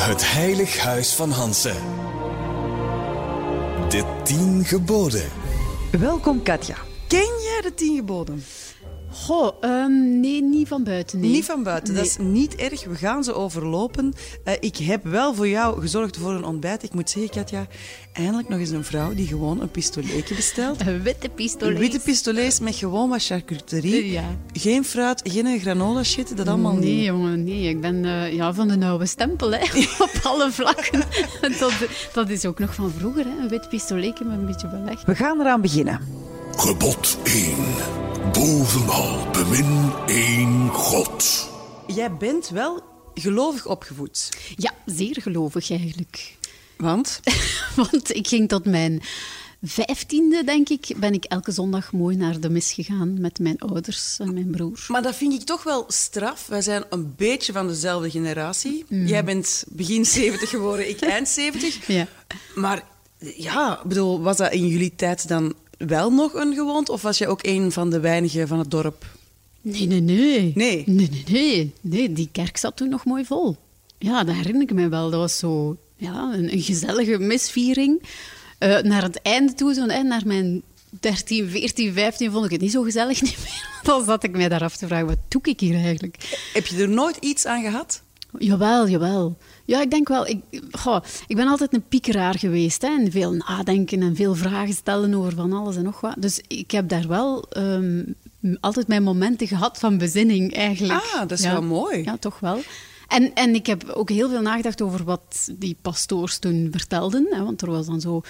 Het Heilig Huis van Hansen. De tien geboden. Welkom Katja. Ken jij de tien geboden? Goh, ehm, nee, niet van buiten. Nee. Niet van buiten, dat is niet erg. We gaan ze overlopen. Eh, ik heb wel voor jou gezorgd voor een ontbijt. Ik moet zeggen, Katja, eindelijk nog eens een vrouw die gewoon een pistoleetje bestelt. Een witte pistolet. Een witte pistolees met gewoon wat charcuterie. Ja. Geen fruit, geen granola shit, dat allemaal nee, niet. jongen, nee. Ik ben eh, ja, van de oude stempel, hè. Op alle vlakken. dat, dat is ook nog van vroeger, hè. Een wit pistoletje met een beetje beleg. We gaan eraan beginnen. Gebod 1. Bovenal bemin één God. Jij bent wel gelovig opgevoed. Ja, zeer gelovig eigenlijk. Want? Want ik ging tot mijn vijftiende, denk ik, ben ik elke zondag mooi naar de mis gegaan met mijn ouders en mijn broer. Maar dat vind ik toch wel straf. Wij zijn een beetje van dezelfde generatie. Jij bent begin 70 geworden, ik eind 70. Ja. Maar ja, ik bedoel, was dat in jullie tijd dan wel nog een gewoonte? Of was jij ook een van de weinigen van het dorp? Nee, nee, nee. Nee? Nee, nee, nee. Nee, die kerk zat toen nog mooi vol. Ja, dat herinner ik me wel. Dat was zo ja, een, een gezellige misviering. Eh, naar het einde toe, zo, hè, naar mijn 13, 14, 15, vond ik het niet zo gezellig niet meer. Dan zat ik mij daar af te vragen, wat doe ik hier eigenlijk? Heb je er nooit iets aan gehad? Jawel, jawel. Ja, ik denk wel. Ik, goh, ik ben altijd een piekeraar geweest. Hè, en veel nadenken en veel vragen stellen over van alles en nog wat. Dus ik heb daar wel ehm, altijd mijn momenten gehad van bezinning, eigenlijk. Ah, dat is Ja. wel mooi. Ja, toch wel. En, en ik heb ook heel veel nagedacht over wat die pastoors toen vertelden. Hè, want er was dan zo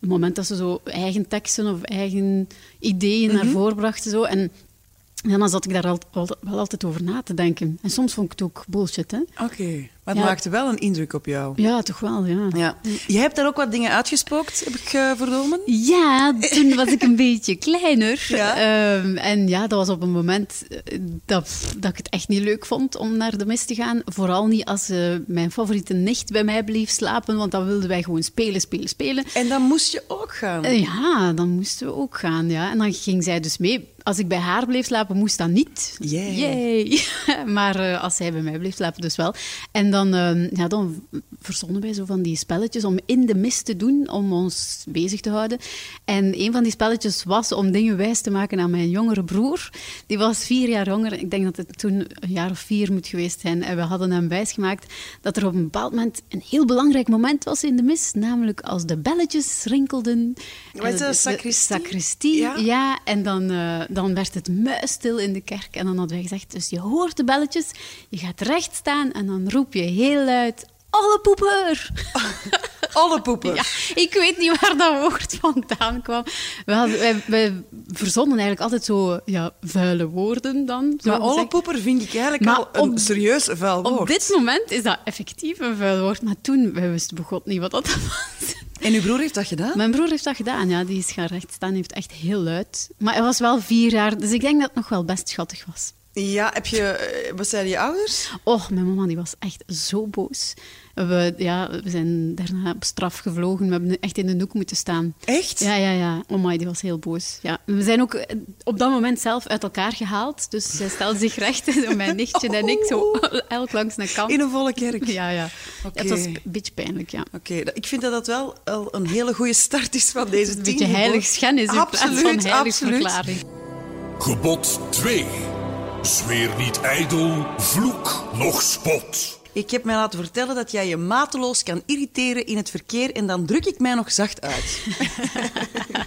een moment dat ze zo eigen teksten of eigen ideeën Mhm. naar voren brachten. Zo. En, en dan zat ik daar al, al- wel altijd over na te denken. En soms vond ik het ook bullshit. Hè? Oké, maar het Ja. maakte wel een indruk op jou. Ja, toch wel, ja. Ja. Je hebt daar ook wat dingen uitgespookt, heb ik eh, vernomen. Ja, toen was ik een beetje kleiner. Ja? Ehm, en ja, dat was op een moment eh, dat, dat ik het echt niet leuk vond om naar de mis te gaan. Vooral niet als eh, mijn favoriete nicht bij mij bleef slapen, want dan wilden wij gewoon spelen, spelen, spelen. En dan moest je ook gaan. Ja, dan moesten we ook gaan, ja. En dan ging zij dus mee. Als ik bij haar bleef slapen, moest dat niet. Yay. maar eh, als zij bij mij bleef slapen, dus wel. En dan, eh, ja, dan verzonnen wij zo van die spelletjes om in de mist te doen, om ons bezig te houden. En een van die spelletjes was om dingen wijs te maken aan mijn jongere broer. Die was vier jaar jonger. Ik denk dat het toen een jaar of vier moet geweest zijn. En we hadden hem wijsgemaakt dat er op een bepaald moment een heel belangrijk moment was in de mis. Namelijk als de belletjes rinkelden. Wat is dat, Eh, de- sacristie? Sacristie, Ja. ja. en dan, eh, dan werd het muisstil in de kerk. En dan hadden wij gezegd, dus je hoort de belletjes, je gaat recht staan en dan roep je heel luid... Alle poeper! Alle poepen. Ja, ik weet niet waar dat woord vandaan kwam. We hadden, wij, wij verzonnen eigenlijk altijd zo ja, vuile woorden dan. zo Maar gezegd. ollepoeper vind ik eigenlijk Maar al een op- serieus vuil woord. Op dit moment is dat effectief een vuil woord. Maar toen, wij wisten begot niet wat dat was. En uw broer heeft dat gedaan? Mijn broer heeft dat gedaan, ja. Die is gaan rechtstaan, heeft echt heel luid. Maar hij was wel vier jaar, dus ik denk dat het nog wel best schattig was. Ja, heb je... eh, Wat zeiden je ouders? Och, mijn mama die was echt zo boos. We, ja, we zijn daarna op straf gevlogen. We hebben echt in de hoek moeten staan. Echt? Ja, ja, ja. Oh my, die was heel boos. Ja. We zijn ook eh, op dat moment zelf uit elkaar gehaald. Dus zij stelde zich recht, mijn nichtje en ik, zo elk langs een kant. In een volle kerk? Ja, ja. Oké. Het was een beetje pijnlijk, ja. Oké, ik vind dat dat wel al een hele goede start is van deze Een tien beetje geboden. heilig schennis in plaats van Absoluut, heilig absoluut. verklaring. Gebod 2. Zweer niet ijdel, vloek noch spot. Ik heb mij laten vertellen dat jij je mateloos kan irriteren in het verkeer en dan druk ik mij nog zacht uit.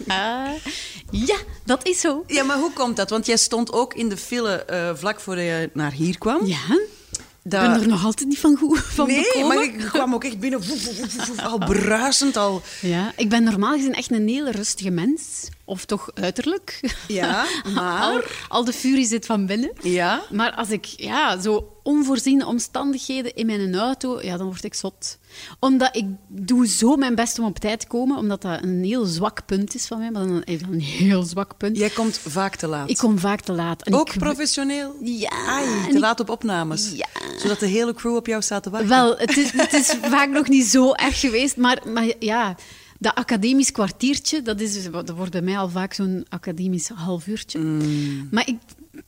Ah, ja, dat is zo. Ja, maar hoe komt dat? Want jij stond ook in de file eh, vlak voor je naar hier kwam. Ja, Dat- ben er nog altijd niet van goed van Nee, bekomen. maar ik kwam ook echt binnen, voef, voef, voef, voef, al bruisend, al... Ja, ik ben normaal gezien echt een hele rustige mens. Of toch uiterlijk. Ja, Al, maar... al de furie zit van binnen. Ja? Maar als ik ja, zo onvoorziene omstandigheden in mijn auto, ja, dan word ik zot. Omdat ik doe zo mijn best om op tijd te komen, omdat dat een heel zwak punt is van mij. Maar dan even een heel zwak punt. Jij komt vaak te laat. Ik kom vaak te laat. En Ook ik- professioneel? Ja. Ai, te ik- laat op opnames? Ja. Zodat de hele crew op jou staat te wachten? Wel, het is, het is vaak nog niet zo erg geweest, maar, maar ja, dat academisch kwartiertje, dat, is, dat wordt bij mij al vaak zo'n academisch half uurtje. Mm. Maar ik,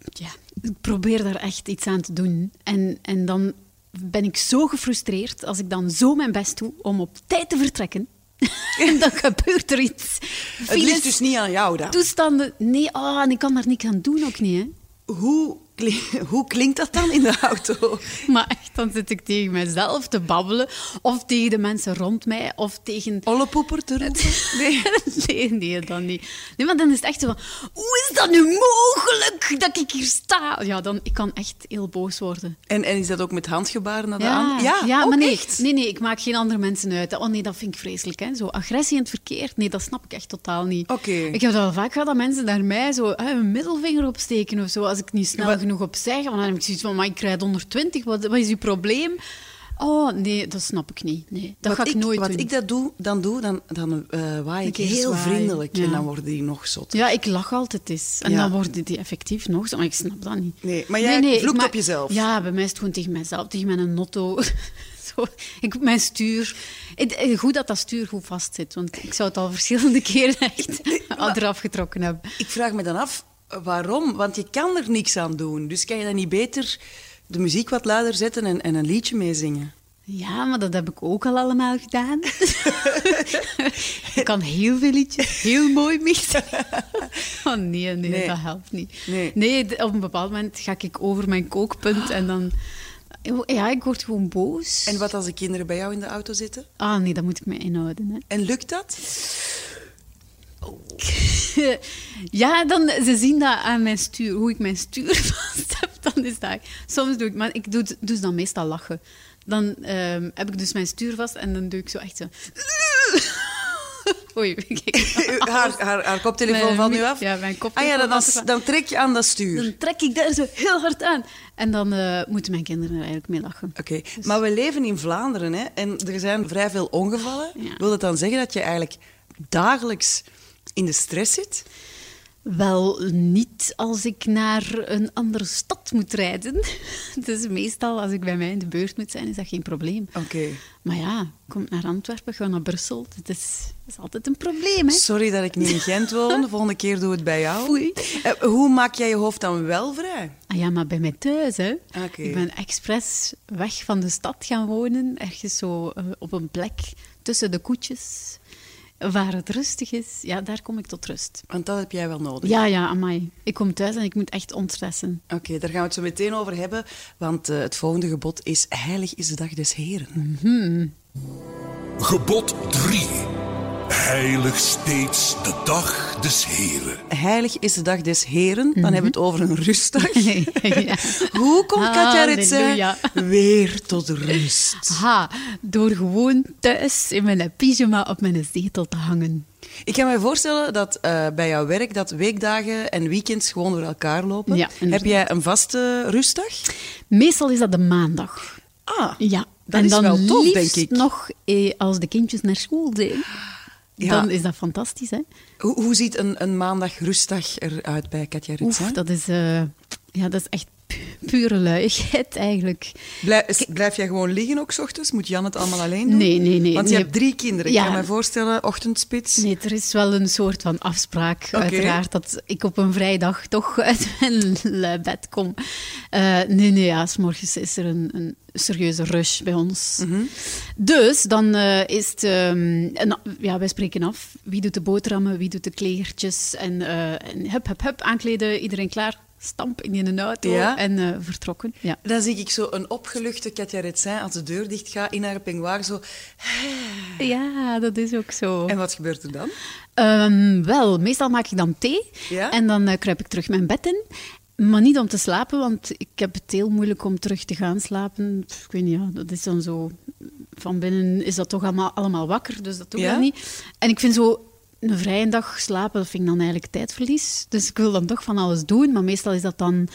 ja, ik probeer daar echt iets aan te doen. En, en dan ben ik zo gefrustreerd als ik dan zo mijn best doe om op tijd te vertrekken. en dan gebeurt er iets. Het ligt dus niet aan jou dan. Toestanden. Nee, ah, en ik kan daar niks aan doen ook niet. Hè. Hoe, hoe klinkt dat dan in de auto? Maar echt, dan zit ik tegen mezelf te babbelen. Of tegen de mensen rond mij. Of tegen... Ollepoeper te roepen? Nee. Nee, nee, dan niet. Nee, maar dan is het echt zo van... Hoe is dat nu mogelijk dat ik hier sta? Ja, dan, ik kan echt heel boos worden. En, en is dat ook met handgebaren naar de aan? ja, ook maar nee, echt? nee, nee, ik maak geen andere mensen uit. Oh nee, dat vind ik vreselijk. Hè. Zo agressie in het verkeer, nee, dat snap ik echt totaal niet. Oké. Ik heb dat wel vaak gehad dat mensen naar mij zo hè, een middelvinger opsteken of zo, als ik niet snel genoeg opzij ga. Want dan heb ik zoiets van, maar ik rijd 120, wat, wat is uw probleem? Oh, nee, dat snap ik niet. Nee, dat wat ga ik, nooit wat doen. ik dat doe, dan doe, dan, dan eh waai ik heel vriendelijk. En dan worden die nog zot. Ja, ik lach altijd eens. En Ja. dan worden die effectief nog zo. Maar ik snap dat niet. Nee, maar jij ik vloekt op jezelf. Ja, bij mij is het gewoon tegen mijzelf, tegen mijn notto. zo, ik, mijn stuur. Eh, Goed dat dat stuur goed vast zit, want ik zou het al verschillende keren echt eraf getrokken hebben. Ik vraag me dan af, waarom? Want je kan er niks aan doen. Dus kan je dan niet beter de muziek wat luider zetten en, en een liedje meezingen? Ja, maar dat heb ik ook al allemaal gedaan. ik kan heel veel liedjes heel mooi mixen. oh nee, nee, Nee. dat helpt niet. Nee. d- op een bepaald moment ga ik over mijn kookpunt en dan... Ja, ik word gewoon boos. En wat als de kinderen bij jou in de auto zitten? Ah nee, dat moet ik me inhouden. Hè. En lukt dat? ja, dan, ze zien dat aan mijn stuur, hoe ik mijn stuur vast heb. Dan is dat... Soms doe ik... Maar ik doe, ze dan meestal lachen. Dan ehm, heb ik dus mijn stuur vast en dan doe ik zo echt zo... Oei, haar, haar, haar koptelefoon Mijn valt nu af? ja, mijn Ah koptelefoon ja, dan, dan, trek je aan dat stuur. Dan trek ik daar zo heel hard aan. En dan eh, moeten mijn kinderen er eigenlijk mee lachen. Oké, maar we leven in Vlaanderen hè, en er zijn vrij veel ongevallen. Ja. Wil dat dan zeggen dat je eigenlijk dagelijks in de stress zit? Wel, niet als ik naar een andere stad moet rijden. Dus meestal als ik bij mij in de beurt moet zijn, is dat geen probleem. Oké. Maar ja, kom naar Antwerpen, ga naar Brussel. Het is, dat is altijd een probleem, hè? Sorry dat ik niet in Gent woon. De volgende keer doe het bij jou. Oei. Eh, hoe maak jij je hoofd dan wel vrij? Ah ja, maar bij mij thuis, hè. Oké. Ik ben expres weg van de stad gaan wonen. Ergens zo eh, op een plek tussen de koetjes. Waar het rustig is. Ja, daar kom ik tot rust. Want dat heb jij wel nodig. Ja, ja, amai. Ik kom thuis en ik moet echt ontstressen. Oké, daar gaan we het zo meteen over hebben. Want eh, het volgende gebod is: Heilig is de dag des Heren. Gebod 3. Heilig steeds de dag des Heren. Heilig is de dag des Heren. Dan hebben we het over een rustdag. ja. Hoe komt Katja Ritsen weer tot rust? Ha, door gewoon thuis in mijn pyjama op mijn zetel te hangen. Ik kan me voorstellen dat eh, bij jouw werk dat weekdagen en weekends gewoon door elkaar lopen. Ja, Heb inderdaad. jij een vaste rustdag? Meestal is dat de maandag. Ah, Ja, Dat en is dan wel tof, denk ik. nog eh, als de kindjes naar school zijn. Ja. Dan is dat fantastisch, hè? hoe, hoe ziet een, een maandag rustdag eruit bij Katja Ritsen? Oef, dat is, eh, ja, dat is echt pure luiigheid eigenlijk. Blijf, blijf jij gewoon liggen ook 's ochtends? Moet Jan het allemaal alleen doen? Nee, nee, nee. Want je nee. hebt drie kinderen. Ja. Ik kan me voorstellen, ochtendspits. Nee, er is wel een soort van afspraak, uiteraard, dat ik op een vrijdag toch uit mijn lui bed kom. Eh, nee, nee, ja, s morgens is er een, een serieuze rush bij ons. Mhm. Dus dan eh, is het... ehm, en, ja, wij spreken af. Wie doet de boterhammen, wie doet de kleertjes. En, eh, en hup, hup, hup, aankleden, iedereen klaar. Stamp in een auto Ja. en eh, vertrokken. Ja. Dan zie ik zo een opgeluchte Katja Ritsen als de deur dicht gaat in haar peignoir. Zo. ja, dat is ook zo. En wat gebeurt er dan? Ehm, wel, meestal maak ik dan thee Ja? en dan eh, kruip ik terug mijn bed in. Maar niet om te slapen, want ik heb het heel moeilijk om terug te gaan slapen. Pff, Ik weet niet, ja, dat is dan zo... Van binnen is dat toch allemaal, allemaal wakker, dus dat doe ik Ja? niet. En ik vind zo een vrije dag slapen, dat vind ik dan eigenlijk tijdverlies. Dus ik wil dan toch van alles doen, maar meestal is dat dan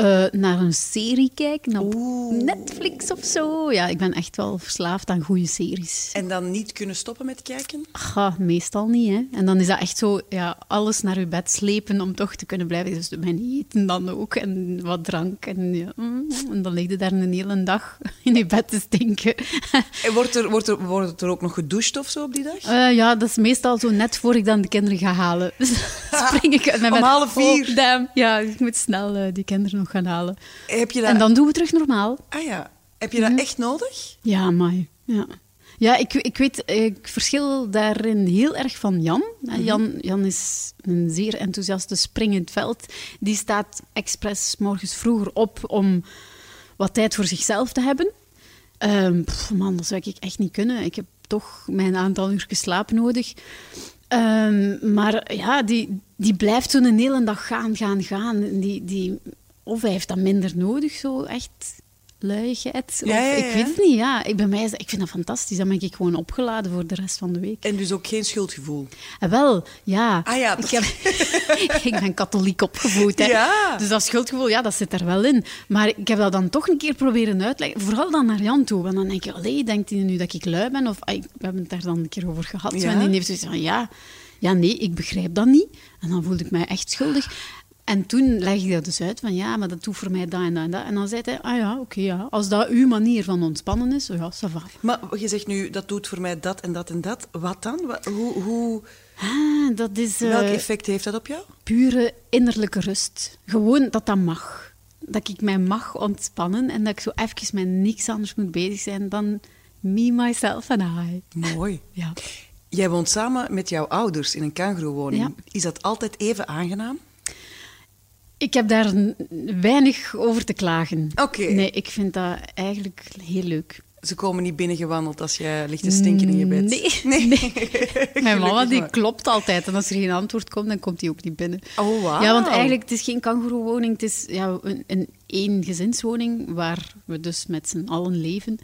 eh, naar een serie kijken op Oeh. Netflix of zo. Ja, ik ben echt wel verslaafd aan goede series. En dan niet kunnen stoppen met kijken? Meestal niet, hè. En dan is dat echt zo, ja, alles naar je bed slepen om toch te kunnen blijven. Dus mijn eten dan ook, en wat drank. En, ja, en dan lig je daar een hele dag in je bed te stinken. En wordt er, wordt, er, wordt er ook nog gedoucht of zo op die dag? Eh, ja, dat is meestal zo net voor ik dan de kinderen ga halen. Spring ik uit mijn Om half vier? Oh, damn. Ja, ik moet snel eh, die kinderen nog gaan halen. Heb je dat... En dan doen we terug normaal. Ah ja. Heb je dat echt nodig? Ja, maar ja. Ja, ik, ik weet, ik verschil daarin heel erg van Jan. Jan, Jan is een zeer enthousiaste springend veld. Die staat expres morgens vroeger op om wat tijd voor zichzelf te hebben. Pff, man, dat zou ik echt niet kunnen. Ik heb toch mijn aantal uur slaap nodig. Ehm, maar ja, die, die blijft zo'n hele dag gaan, gaan, gaan. Die, die, of hij heeft dat minder nodig, zo echt luiigheid. Of, Ja, ja, Ik weet het niet, ja. Ik, bij mij is, ik vind dat fantastisch. Dan ben ik gewoon opgeladen voor de rest van de week. En dus ook geen schuldgevoel. En wel, ja. Ah ja, ik, heb, ik ben katholiek opgevoed. Hè. Ja. Dus dat schuldgevoel, ja, dat zit er wel in. Maar ik heb dat dan toch een keer proberen uitleggen. Vooral dan naar Jan toe. Want dan denk je, allee, denkt hij nu dat ik lui ben? Of, we hebben het daar dan een keer over gehad. En die heeft zoiets van, ja, ja, nee, ik begrijp dat niet. En dan voelde ik mij echt schuldig. En toen legde ik dat dus uit van, ja, maar dat doet voor mij dat en dat en dat. En dan zei hij, ah ja, oké, ja. Als dat uw manier van ontspannen is, ja, ça va. Maar je zegt nu, dat doet voor mij dat en dat en dat. Wat dan? Hoe, hoe, Ah, dat is... eh, welk effect heeft dat op jou? pure innerlijke rust. Gewoon dat dat mag. Dat ik mij mag ontspannen en dat ik zo even met niks anders moet bezig zijn dan me, myself en I. Mooi. Ja. Jij woont samen met jouw ouders in een kangeroewoning. Ja. Is dat altijd even aangenaam? Ik heb daar weinig over te klagen. Oké. Nee, ik vind dat eigenlijk heel leuk. Ze komen niet binnengewandeld als jij ligt te stinken in je bed. Nee. Mijn mama die maar. klopt altijd. En als er geen antwoord komt, dan komt hij ook niet binnen. Oh, wauw. Ja, want eigenlijk, het is geen kangoeroewoning. Het is ja, een, een eengezinswoning waar we dus met z'n allen leven.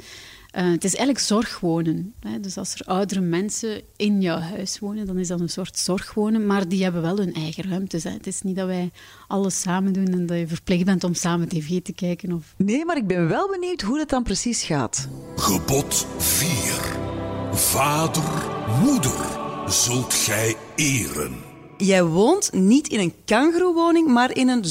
Eh, het is eigenlijk zorgwonen. Hè. Dus als er oudere mensen in jouw huis wonen, dan is dat een soort zorgwonen. Maar die hebben wel hun eigen ruimtes. Hè. Het is niet dat wij alles samen doen en dat je verplicht bent om samen tv te kijken. Of... Nee, maar ik ben wel benieuwd hoe dat dan precies gaat. Gebod 4. Vader, moeder zult gij eren. Jij woont niet in een kangeroewoning, maar in een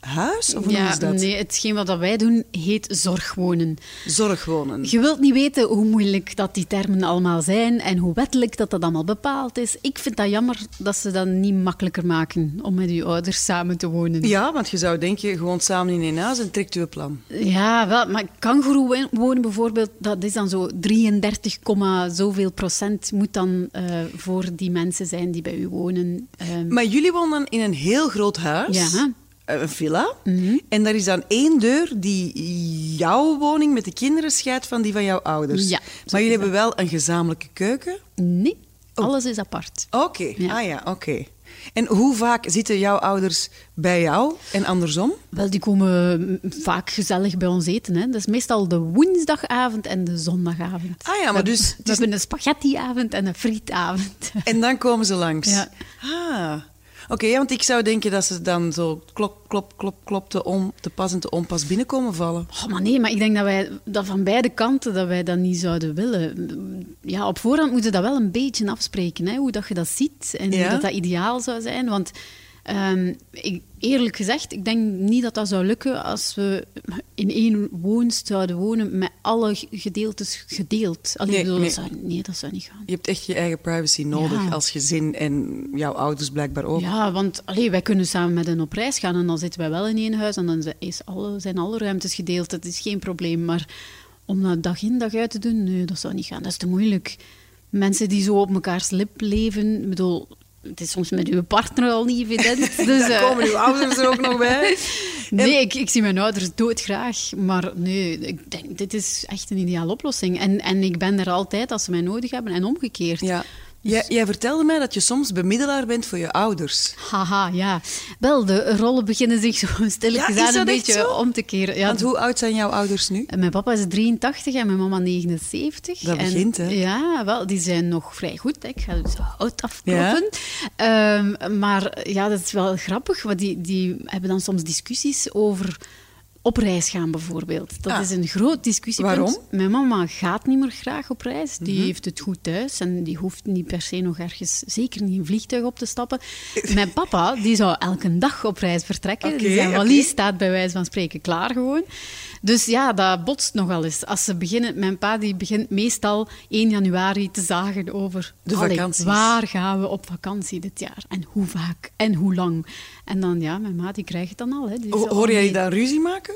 zorghuis? Of Ja, ze dat? nee, hetgeen wat dat wij doen heet zorgwonen. Zorgwonen. Je wilt niet weten hoe moeilijk dat die termen allemaal zijn en hoe wettelijk dat dat allemaal bepaald is. Ik vind dat jammer dat ze dat niet makkelijker maken om met je ouders samen te wonen. Ja, want je zou denken, je woont samen in een huis en trekt een plan. Ja, wel, maar kangoeroe wonen bijvoorbeeld, dat is dan zo 33, komma zoveel procent moet dan eh, voor die mensen zijn die bij u wonen. Ehm, Maar jullie wonen in een heel groot huis. Ja. Eh, Een villa. En daar is dan één deur die jouw woning met de kinderen scheidt van die van jouw ouders. Ja, maar jullie hebben wel een gezamenlijke keuken. nee, alles is apart. Oké, Ja. ah ja, oké. En hoe vaak zitten jouw ouders bij jou en andersom? Wel, die komen mm, vaak gezellig bij ons eten. Hè. Dat is meestal de woensdagavond en de zondagavond. Ah ja, maar We- dus We het is- hebben een spaghettiavond en een frietavond. En dan komen ze langs. Ja. Ah. Oké, want ik zou denken dat ze dan zo klop, klop, klop, klop te, om, te pas en te onpas binnenkomen vallen. Oh, maar nee, maar ik denk dat wij dat van beide kanten dat wij dat niet zouden willen. Ja, op voorhand moeten we dat wel een beetje afspreken, hè, hoe dat je dat ziet en Ja? hoe dat, dat ideaal zou zijn. Want ehm, ik, eerlijk gezegd, ik denk niet dat dat zou lukken als we in één woonst zouden wonen met alle gedeeltes gedeeld. Allee, Nee, bedoel, nee. Dat zou, nee, dat zou niet gaan. Je hebt echt je eigen privacy nodig Ja. als gezin en jouw ouders blijkbaar ook. Ja, want allee, wij kunnen samen met hen op reis gaan en dan zitten wij wel in één huis en dan is alle, zijn alle ruimtes gedeeld. Dat is geen probleem. Maar om dat dag in dag uit te doen, nee, dat zou niet gaan. Dat is te moeilijk. Mensen die zo op mekaars lip leven, ik bedoel, het is soms met uw partner al niet evident. Dus, Daar eh, komen uw ouders er ook nog bij. Nee, ik, ik zie mijn ouders doodgraag. Maar nee, ik denk, dit is echt een ideale oplossing. En, en ik ben er altijd als ze mij nodig hebben en omgekeerd. Ja. Jij, jij vertelde mij dat je soms bemiddelaar bent voor je ouders. Haha, ja. Wel, de rollen beginnen zich zo stilletjes Ja, aan een beetje om te keren. Ja, Want hoe oud zijn jouw ouders nu? Mijn papa is 83 en mijn mama 79. Dat En- begint, hè? Ja, wel, die zijn nog vrij goed. Hè. Ik ga dus oud afkloppen. Ehm, maar ja, dat is wel grappig, want die, die hebben dan soms discussies over op reis gaan bijvoorbeeld. Dat Ah. is een groot discussiepunt. Waarom? Mhm. Mijn mama gaat niet meer graag op reis. Die heeft het goed thuis en die hoeft niet per se nog ergens, zeker niet in een vliegtuig op te stappen. Mijn papa, die zou elke dag op reis vertrekken. Oké, zijn valies staat bij wijze van spreken klaar gewoon. Dus ja, dat botst nogal eens. Als ze beginnen, mijn pa die begint meestal 1 januari te zagen over De allee, vakanties. waar gaan we op vakantie dit jaar en hoe vaak en hoe lang. En dan ja, mijn ma die krijgt het dan al. Hè. Die Hoor jij je mee- dan ruzie maken?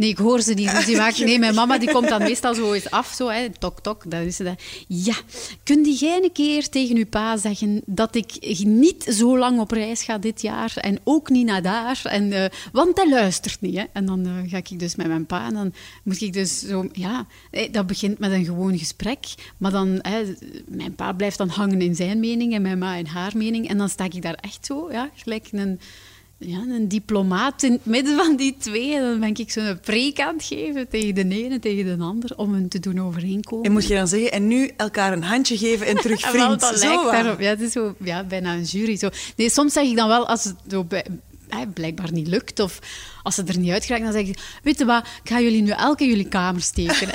Nee, ik hoor ze niet ruzie maken. Nee, mijn mama die komt dan meestal zo eens af, zo, hè, tok, tok. Dan is ze dat. Ja, kun jij een keer tegen uw pa zeggen dat ik niet zo lang op reis ga dit jaar en ook niet naar daar? En, eh, want hij luistert niet. Hè. En dan eh, ga ik dus met mijn pa en dan moet ik dus zo... Ja, dat begint met een gewoon gesprek, maar dan... Hè, mijn pa blijft dan hangen in zijn mening en mijn ma in haar mening. En dan sta ik daar echt zo, ja, gelijk een ja, een diplomaat in het midden van die twee. En dan ben ik zo'n preek aan het geven tegen de ene en tegen de ander om hen te doen overeenkomen. En moet je dan zeggen, en nu elkaar een handje geven en terug wel, vriend. dat Zo, lijkt daarop. Ja, het is zo, ja, bijna een jury. Zo. Nee, soms zeg ik dan wel, als het zo bij- blijkbaar niet lukt, of als ze er niet uit geraakt, dan zeg ik, weet je wat, ik ga jullie nu elke jullie kamers tekenen.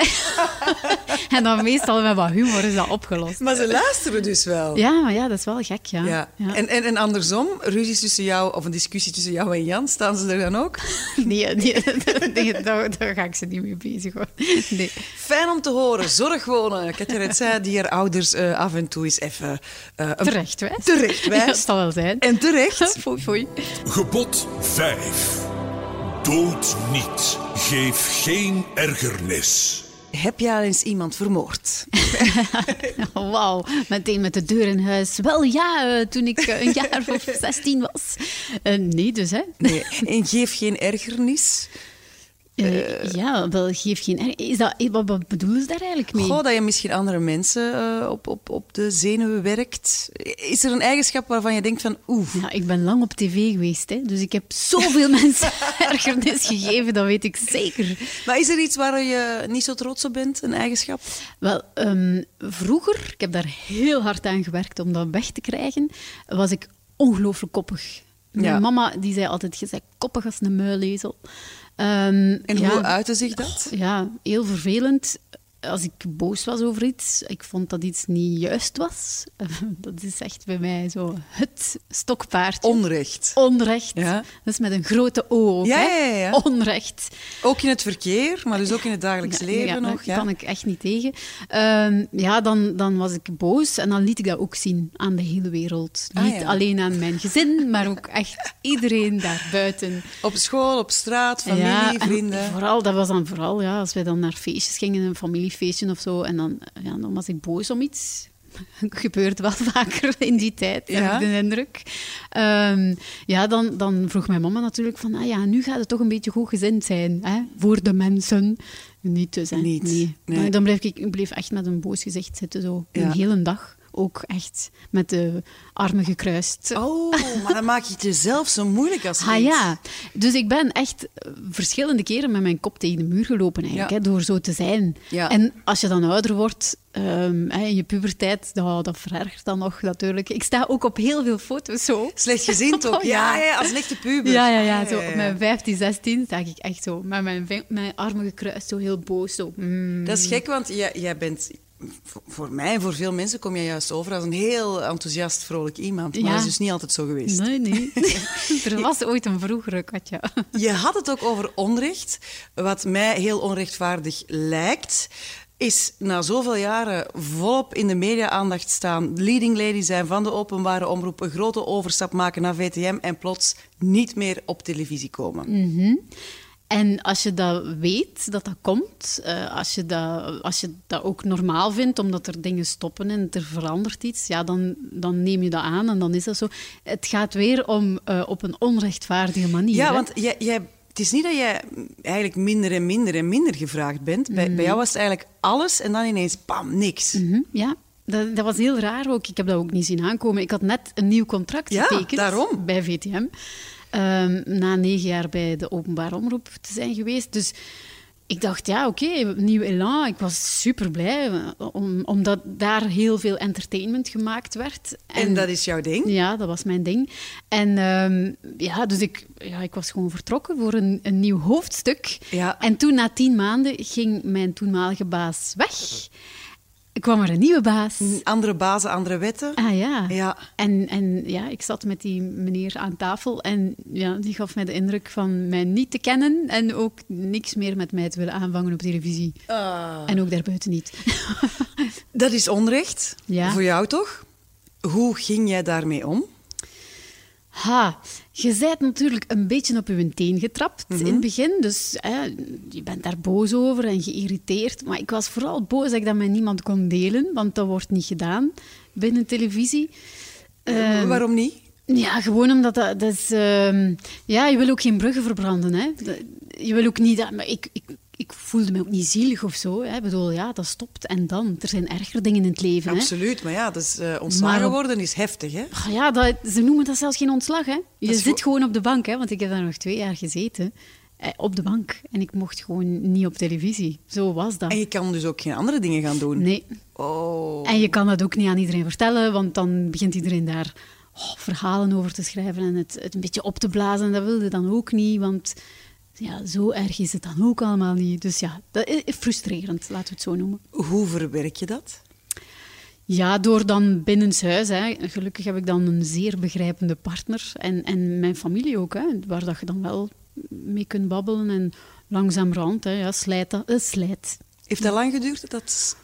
en dan meestal met wat humor is dat opgelost. Maar ze luisteren dus wel. Ja, maar ja, dat is wel gek, ja. Ja. Ja. En, en, en andersom, ruzies tussen jou, of een discussie tussen jou en Jan, staan ze er dan ook? Nee, nee, nee daar, daar ga ik ze niet mee bezig hoor. Nee. Fijn om te horen. Zorg wonen. Katja het zei, die haar ouders eh, af en toe eens even... eh, een- Terecht wijs. Terecht wijs. Ja, dat zal wel zijn. En terecht. Foei, foei. Gebod 5. Dood niet. Geef geen ergernis. Heb jij al eens iemand vermoord? Wauw, meteen met de deur in huis. Wel ja, eh, toen ik eh, een jaar of 16 was. Eh, nee, dus hè. Nee. En geef geen ergernis. Eh, ja, wel geef geen. erg- Is dat, wat, wat bedoelen ze daar eigenlijk mee? Goh, dat je misschien andere mensen eh, op, op, op de zenuwen werkt. Is er een eigenschap waarvan je denkt van... Oeh, Ja, ik ben lang op tv geweest, hè, dus ik heb zoveel mensen ergernis gegeven, dat weet ik zeker. Maar is er iets waar je niet zo trots op bent, een eigenschap? Wel, ehm, vroeger, ik heb daar heel hard aan gewerkt om dat weg te krijgen, was ik ongelooflijk koppig. Mijn Ja. mama die zei altijd, je bent koppig als een muilezel. Ehm, En ja, hoe uitte zich dat? Ja, heel vervelend. Als ik boos was over iets, ik vond dat iets niet juist was. Dat is echt bij mij zo het stokpaardje. Onrecht. Onrecht. Ja. Dat is met een grote O ook, Ja, hè? ja. Onrecht. Ook in het verkeer, maar dus ook in het dagelijks leven ja, nog. Ja? kan ik echt niet tegen. Ehm, ja, dan, dan was ik boos en dan liet ik dat ook zien aan de hele wereld. Ah, niet alleen aan mijn gezin, maar ook echt iedereen daarbuiten. Op school, op straat, familie, ja, en vrienden. Vooral, dat was dan vooral ja, als wij dan naar feestjes gingen, een familiefeestje of zo. En dan, ja, dan was ik boos om iets. Gebeurt wel vaker in die tijd, Ja. heb ik de indruk. Ehm, ja, dan, dan vroeg mijn mama natuurlijk van, ah ja, nu gaat het toch een beetje goed gezind zijn, hè, voor de mensen. Niet dus, hè. Niet, Nee. dan bleef ik, ik bleef echt met een boos gezicht zitten, zo, Ja. een hele dag. Ook echt met de armen gekruist. Oh, maar dan maak je het jezelf zo moeilijk als Ah ja, dus ik ben echt verschillende keren met mijn kop tegen de muur gelopen eigenlijk, Ja. hè, door zo te zijn. Ja. En als je dan ouder wordt, ehm, hè, in je puberteit, dat, dat verergert dan nog natuurlijk. Ik sta ook op heel veel foto's zo. Slecht gezind ook. Oh, ja. ja. als lichte puber. Ja, ja, ja. Ah, Zo, op mijn 15, 16 sta ik echt zo met mijn, mijn armen gekruist, zo heel boos. Zo. Mm. Dat is gek, want jij, jij bent... voor- mij en voor veel mensen kom jij juist over als een heel enthousiast, vrolijk iemand. Maar Ja. dat is dus niet altijd zo geweest. Nee, nee. er was ooit een vroegere Katja. Je had het ook over onrecht. Wat mij heel onrechtvaardig lijkt, is na zoveel jaren volop in de media-aandacht staan, leading lady zijn van de openbare omroep, een grote overstap maken naar VTM en plots niet meer op televisie komen. En als je dat weet, dat dat komt, eh, als, je dat, als je dat ook normaal vindt, omdat er dingen stoppen en er verandert iets, ja, dan, dan neem je dat aan en dan is dat zo. Het gaat weer om eh, op een onrechtvaardige manier. Ja, hè. want jij, jij, het is niet dat jij eigenlijk minder en minder en minder gevraagd bent. Bij, bij jou was het eigenlijk alles en dan ineens, pam, niks. Mhm, ja. Dat, dat was heel raar ook. Ik heb dat ook niet zien aankomen. Ik had net een nieuw contract getekend bij VTM. Ehm, na negen jaar bij de openbare omroep te zijn geweest. Dus ik dacht, ja, oké, nieuw elan. Ik was super blij, om, omdat daar heel veel entertainment gemaakt werd. En dat is jouw ding? Ja, dat was mijn ding. En ehm, ja, dus ik, ja, ik was gewoon vertrokken voor een, een nieuw hoofdstuk. Ja. En toen, na tien maanden, ging mijn toenmalige baas weg. Kwam er een nieuwe baas. Andere bazen, andere wetten. Ah ja. Ja. En, en ja, ik zat met die meneer aan tafel en ja, die gaf mij de indruk van mij niet te kennen en ook niks meer met mij te willen aanvangen op televisie. Ah. En ook daarbuiten niet. Dat is onrecht. Ja. Voor jou toch? Hoe ging jij daarmee om? Ha, je bent natuurlijk een beetje op je teen getrapt in het begin. Dus hè, je bent daar boos over en geïrriteerd. Maar ik was vooral boos dat ik dat met niemand kon delen, want dat wordt niet gedaan binnen televisie. Ehm, Waarom niet? ja, gewoon omdat dat, dat is... ehm, ja, je wil ook geen bruggen verbranden, hè. Je wil ook niet... Dat, maar ik, ik, ik voelde me ook niet zielig of zo. Hè. Ik bedoel, ja, dat stopt en dan. Er zijn erger dingen in het leven, hè. Absoluut, maar ja, dus, ontslagen Maar worden is heftig, hè? Ah, Ja, dat, ze noemen dat zelfs geen ontslag. Hè. Je zit gewoon op de bank, hè, want ik heb daar nog twee jaar gezeten. Eh, op de bank. En ik mocht gewoon niet op televisie. Zo was dat. En je kan dus ook geen andere dingen gaan doen. Nee. Oh. En je kan dat ook niet aan iedereen vertellen, want dan begint iedereen daar oh, verhalen over te schrijven en het, het een beetje op te blazen. En dat wilde dan ook niet, want ja, zo erg is het dan ook allemaal niet. Dus ja, dat is frustrerend, laten we het zo noemen. Hoe verwerk je dat? Ja, door dan binnenshuis. Hè. Gelukkig heb ik dan een zeer begrijpende partner. En, en mijn familie ook, hè, waar dat je dan wel mee kunt babbelen. En langzamerhand, hè, ja, slijt dat. eh, slijt. Heeft dat lang geduurd? Dat...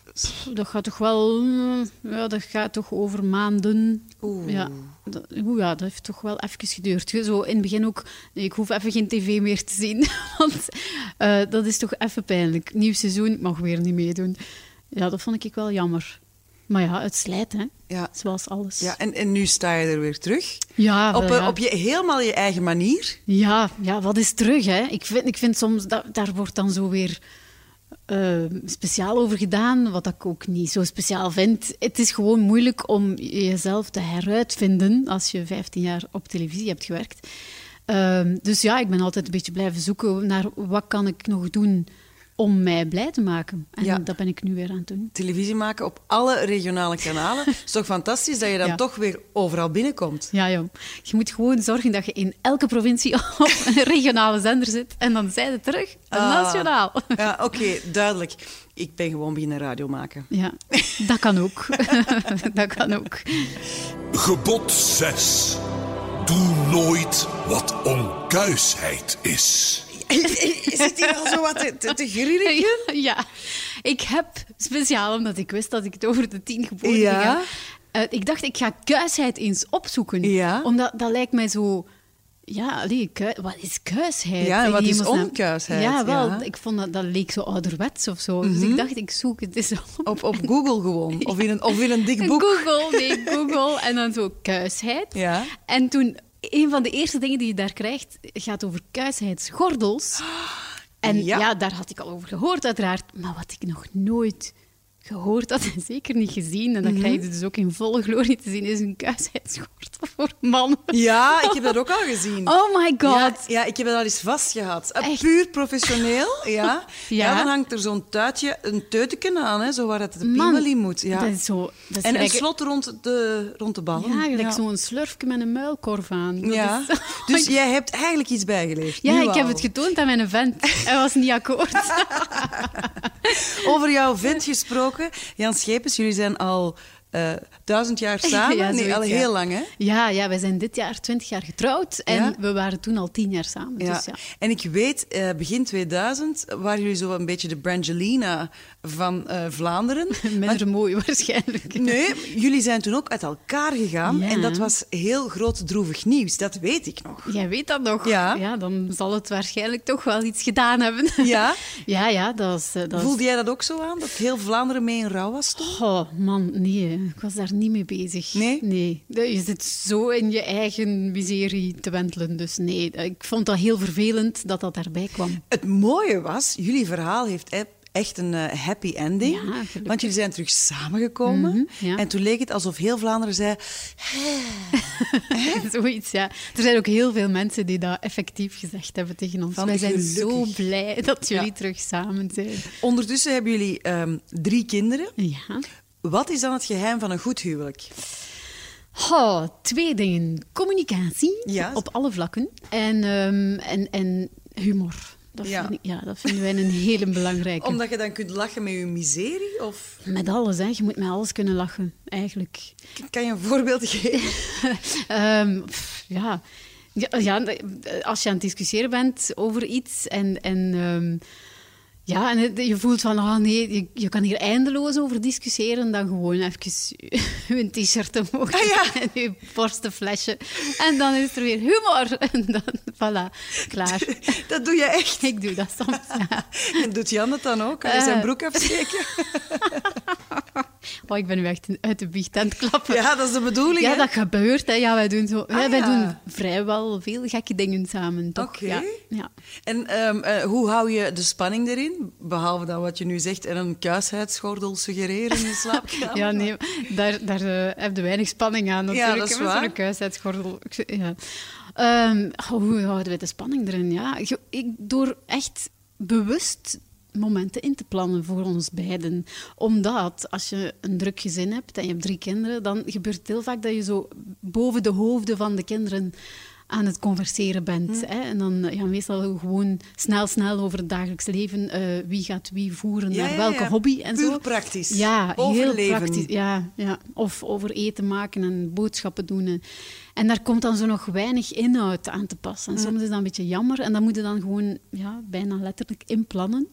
Dat gaat toch wel... mm, Ja, dat gaat toch over maanden. Oeh. Ja, dat, oeh, ja, dat heeft toch wel even geduurd. Zo in het begin ook... nee, ik hoef even geen tv meer te zien. Want eh, dat is toch even pijnlijk. Nieuw seizoen, ik mag weer niet meedoen. Ja, dat vond ik wel jammer. Maar ja, het slijt, hè. Ja. Zoals alles. Ja, en, en nu sta je er weer terug. Ja, Op, eh, ja. op je, helemaal je eigen manier. Ja, ja, wat is terug, hè? Ik vind, ik vind soms, dat, daar wordt dan zo weer eh, speciaal over gedaan, wat ik ook niet zo speciaal vind. Het is gewoon moeilijk om jezelf te heruitvinden als je 15 jaar op televisie hebt gewerkt. Ehm, dus ja, ik ben altijd een beetje blijven zoeken naar wat kan ik nog doen om mij blij te maken. En Ja. dat ben ik nu weer aan het doen. Televisie maken op alle regionale kanalen. Het is toch fantastisch dat je dan Ja. toch weer overal binnenkomt. Ja, joh. Je moet gewoon zorgen dat je in elke provincie op een regionale zender zit. En dan zijn ze terug Ah. nationaal. Ja, oké, duidelijk. Ik ben gewoon beginnen radio maken. Ja, dat kan ook. dat kan ook. Gebod 6. Doe nooit wat onkuisheid is. Zit hier al zo wat te, te, te grillen? Ja, ik heb speciaal, omdat ik wist dat ik het over de tien geboden Ja. ging eh, ik dacht, ik ga kuisheid eens opzoeken. Ja. Omdat dat lijkt mij zo... Ja, allee, kui- wat is kuisheid? Ja, en wat is hemelsnaam? onkuisheid? Ja, wel. Ja. Mhm. Ik vond dat, dat leek zo ouderwets of zo. Dus ik dacht, ik zoek het eens op. Op, op Google gewoon. Of in een, of in een dik boek. Google, nee, Google. En dan zo kuisheid. Ja. En toen, een van de eerste dingen die je daar krijgt, gaat over kuisheidsgordels. En Ja. ja. daar had ik al over gehoord, uiteraard. Maar wat ik nog nooit gehoord had en zeker niet gezien, en dat krijg je dus ook in volle glorie te zien, is een kuisheidsgordel voor mannen. Ja, ik heb dat ook al gezien. Oh my god. Ja, ja, ik heb dat al eens vastgehad. Eh, Echt? Puur professioneel, ja. ja. Ja. dan hangt er zo'n tuitje, een teuteken aan, hè, zo waar het de piemel in moet. Ja. Dat is zo... Dat is en een slot rond de, rond de ballen. Ja, gelijk zo'n slurfje met een muilkorf aan. Dat Ja. is- Dus jij hebt eigenlijk iets bijgeleerd. Ja, nu ik heb het getoond aan mijn vent. Hij was niet akkoord. Over jouw vent gesproken. Jan Schepens, jullie zijn al eh, duizend jaar samen. Ja, nee, al ja. heel lang, hè? Ja, ja, wij zijn dit jaar 20 jaar getrouwd en Ja? we waren toen al 10 jaar samen. Dus ja. En ik weet, eh, begin 2000 waren jullie zo een beetje de Brangelina van eh, Vlaanderen. Minder mooi waarschijnlijk. Nee, jullie zijn toen ook uit elkaar gegaan. En dat was heel groot droevig nieuws. Dat weet ik nog. Jij weet dat nog. Ja. dan zal het waarschijnlijk toch wel iets gedaan hebben. Ja? ja, ja, dat eh, Dat Voelde jij dat ook zo aan? Dat heel Vlaanderen mee in rouw was toen? Oh, man, nee. Ik was daar niet mee bezig. Nee? Nee. Je zit zo in je eigen miserie te wentelen. Dus nee, ik vond dat heel vervelend dat dat daarbij kwam. Het mooie was, jullie verhaal heeft e- echt een eh, happy ending. Ja, want jullie zijn terug samengekomen. Mhm, ja. En toen leek het alsof heel Vlaanderen zei... Zoiets, ja. Er zijn ook heel veel mensen die dat effectief gezegd hebben tegen ons. Van Wij zijn zo blij dat jullie Ja. terug samen zijn. Ondertussen hebben jullie ehm, drie kinderen. Ja. Wat is dan het geheim van een goed huwelijk? Oh, twee dingen. Communicatie Ja. op alle vlakken en, ehm, en, en humor. Dat, Ja. vind ik- ja, dat vinden wij een hele belangrijke. Omdat je dan kunt lachen met je miserie? Of Met alles, hè. je moet met alles kunnen lachen, eigenlijk. kan je een voorbeeld geven? Ehm, pff, ja. Ja, ja, als je aan het discussiëren bent over iets en, en ehm, Ja, en het- je voelt van, ah nee, je, je kan hier eindeloos over discussiëren dan gewoon even je t-shirt omhoog Ah, ja. en je borstenflesje. En dan is er weer humor. En dan, voilà, klaar. Dat doe je echt. Ik doe dat soms, ja. En doet Jan het dan ook? Kan je zijn Eh. broek afsteken? Oh, ik ben nu echt uit de biecht aan het klappen. Ja, dat is de bedoeling, Ja, hè? dat gebeurt. Hè. Ja, wij doen, zo, Ah, wij ja. doen vrijwel veel gekke dingen samen, toch? Oké. Ja, ja. En ehm, eh, hoe hou je de spanning erin? Behalve dan wat je nu zegt en een kuisheidsgordel suggereren in je slaapkamer. Ja, nee, daar, daar eh, heb je weinig spanning aan natuurlijk. dat is waar. Zo'n kuisheidsgordel. Ja. Ehm, hoe houden we de spanning erin? Ja, ik, door echt bewust momenten in te plannen voor ons beiden. Omdat als je een druk gezin hebt en je hebt drie kinderen, dan gebeurt het heel vaak dat je zo boven de hoofden van de kinderen aan het converseren bent. Hè? En dan ja, meestal gewoon snel, snel over het dagelijks leven. eh, wie gaat wie voeren Ja, naar welke ja. hobby en Puur zo. praktisch. Ja, Overleven. heel praktisch. Ja, ja. Of over eten maken en boodschappen doen. En, en daar komt dan zo nog weinig inhoud aan te passen. En soms is dat een beetje jammer. En dan moet je dan gewoon ja, bijna letterlijk inplannen.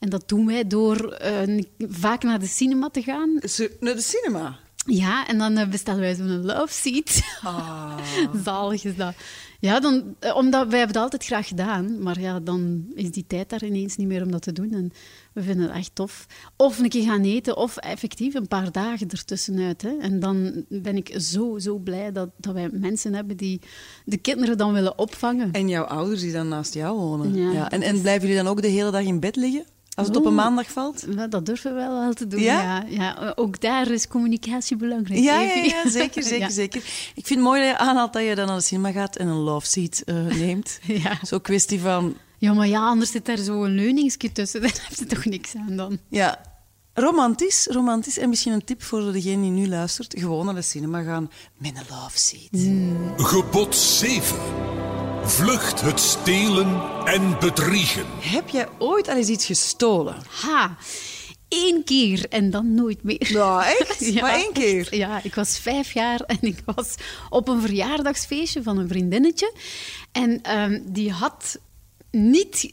En dat doen wij door eh, vaak naar de cinema te gaan. Zo, naar de cinema. Ja, en dan eh, bestellen wij zo'n love seat. Ah. Zalig is dat. Ja, dan, eh, omdat wij hebben dat altijd graag gedaan. Maar ja, dan is die tijd daar ineens niet meer om dat te doen. En we vinden het echt tof. Of een keer gaan eten, of effectief een paar dagen ertussenuit. Hè. En dan ben ik zo, zo blij dat, dat wij mensen hebben die de kinderen dan willen opvangen. En jouw ouders die dan naast jou wonen. Ja, En, en blijven jullie dan ook de hele dag in bed liggen? Als het op een maandag valt? Ja, Dat durven we wel wel te doen. Ja? Ja? Ja, Ook daar is communicatie belangrijk. Ja, ja, zeker, zeker, Ja. zeker. Ik vind het mooi dat je aanhaalt dat je dan naar de cinema gaat en een love seat eh, neemt. Ja. Zo kwestie van, Ja, maar ja, anders zit daar zo'n leuningsje tussen. Daar heb je toch niks aan dan. ja, romantisch, romantisch. En misschien een tip voor degene die nu luistert. Gewoon naar de cinema gaan met een love seat. Gebod 7. Vlucht het stelen en bedriegen. Heb jij ooit al eens iets gestolen? Ha! Eén keer en dan nooit meer. Nou, echt? Ja, maar één keer? Ja, ik was vijf jaar en ik was op een verjaardagsfeestje van een vriendinnetje. En ehm, die had niet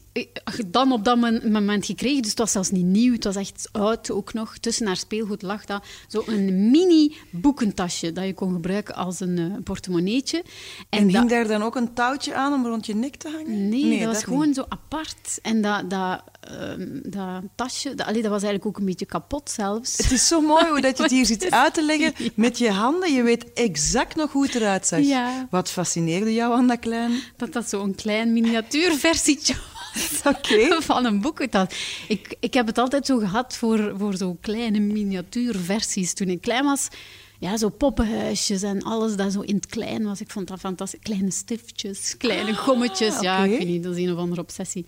dan op dat moment gekregen. Dus het was zelfs niet nieuw. Het was echt oud ook nog. Tussen haar speelgoed lag dat zo'n mini boekentasje dat je kon gebruiken als een eh, portemonneetje. En dat- hing daar dan ook een touwtje aan om rond je nek te hangen? Nee, dat was gewoon zo apart. En dat, dat, ehm, dat tasje, dat, allee, dat was eigenlijk ook een beetje kapot zelfs. Het is zo mooi hoe dat je het hier zit uit te leggen met je handen. Je weet exact nog hoe het eruit zag. Ja. Wat fascineerde jou aan dat klein? Dat dat zo'n klein miniatuurversietje was Oké. van een boekentas. Ik, ik heb het altijd zo gehad voor, voor zo kleine miniatuurversies. Toen ik klein was, ja, zo poppenhuisjes en alles dat zo in het klein was. Ik vond dat fantastisch. Kleine stiftjes, kleine gommetjes. Ja, ik weet niet, dat is een of andere obsessie.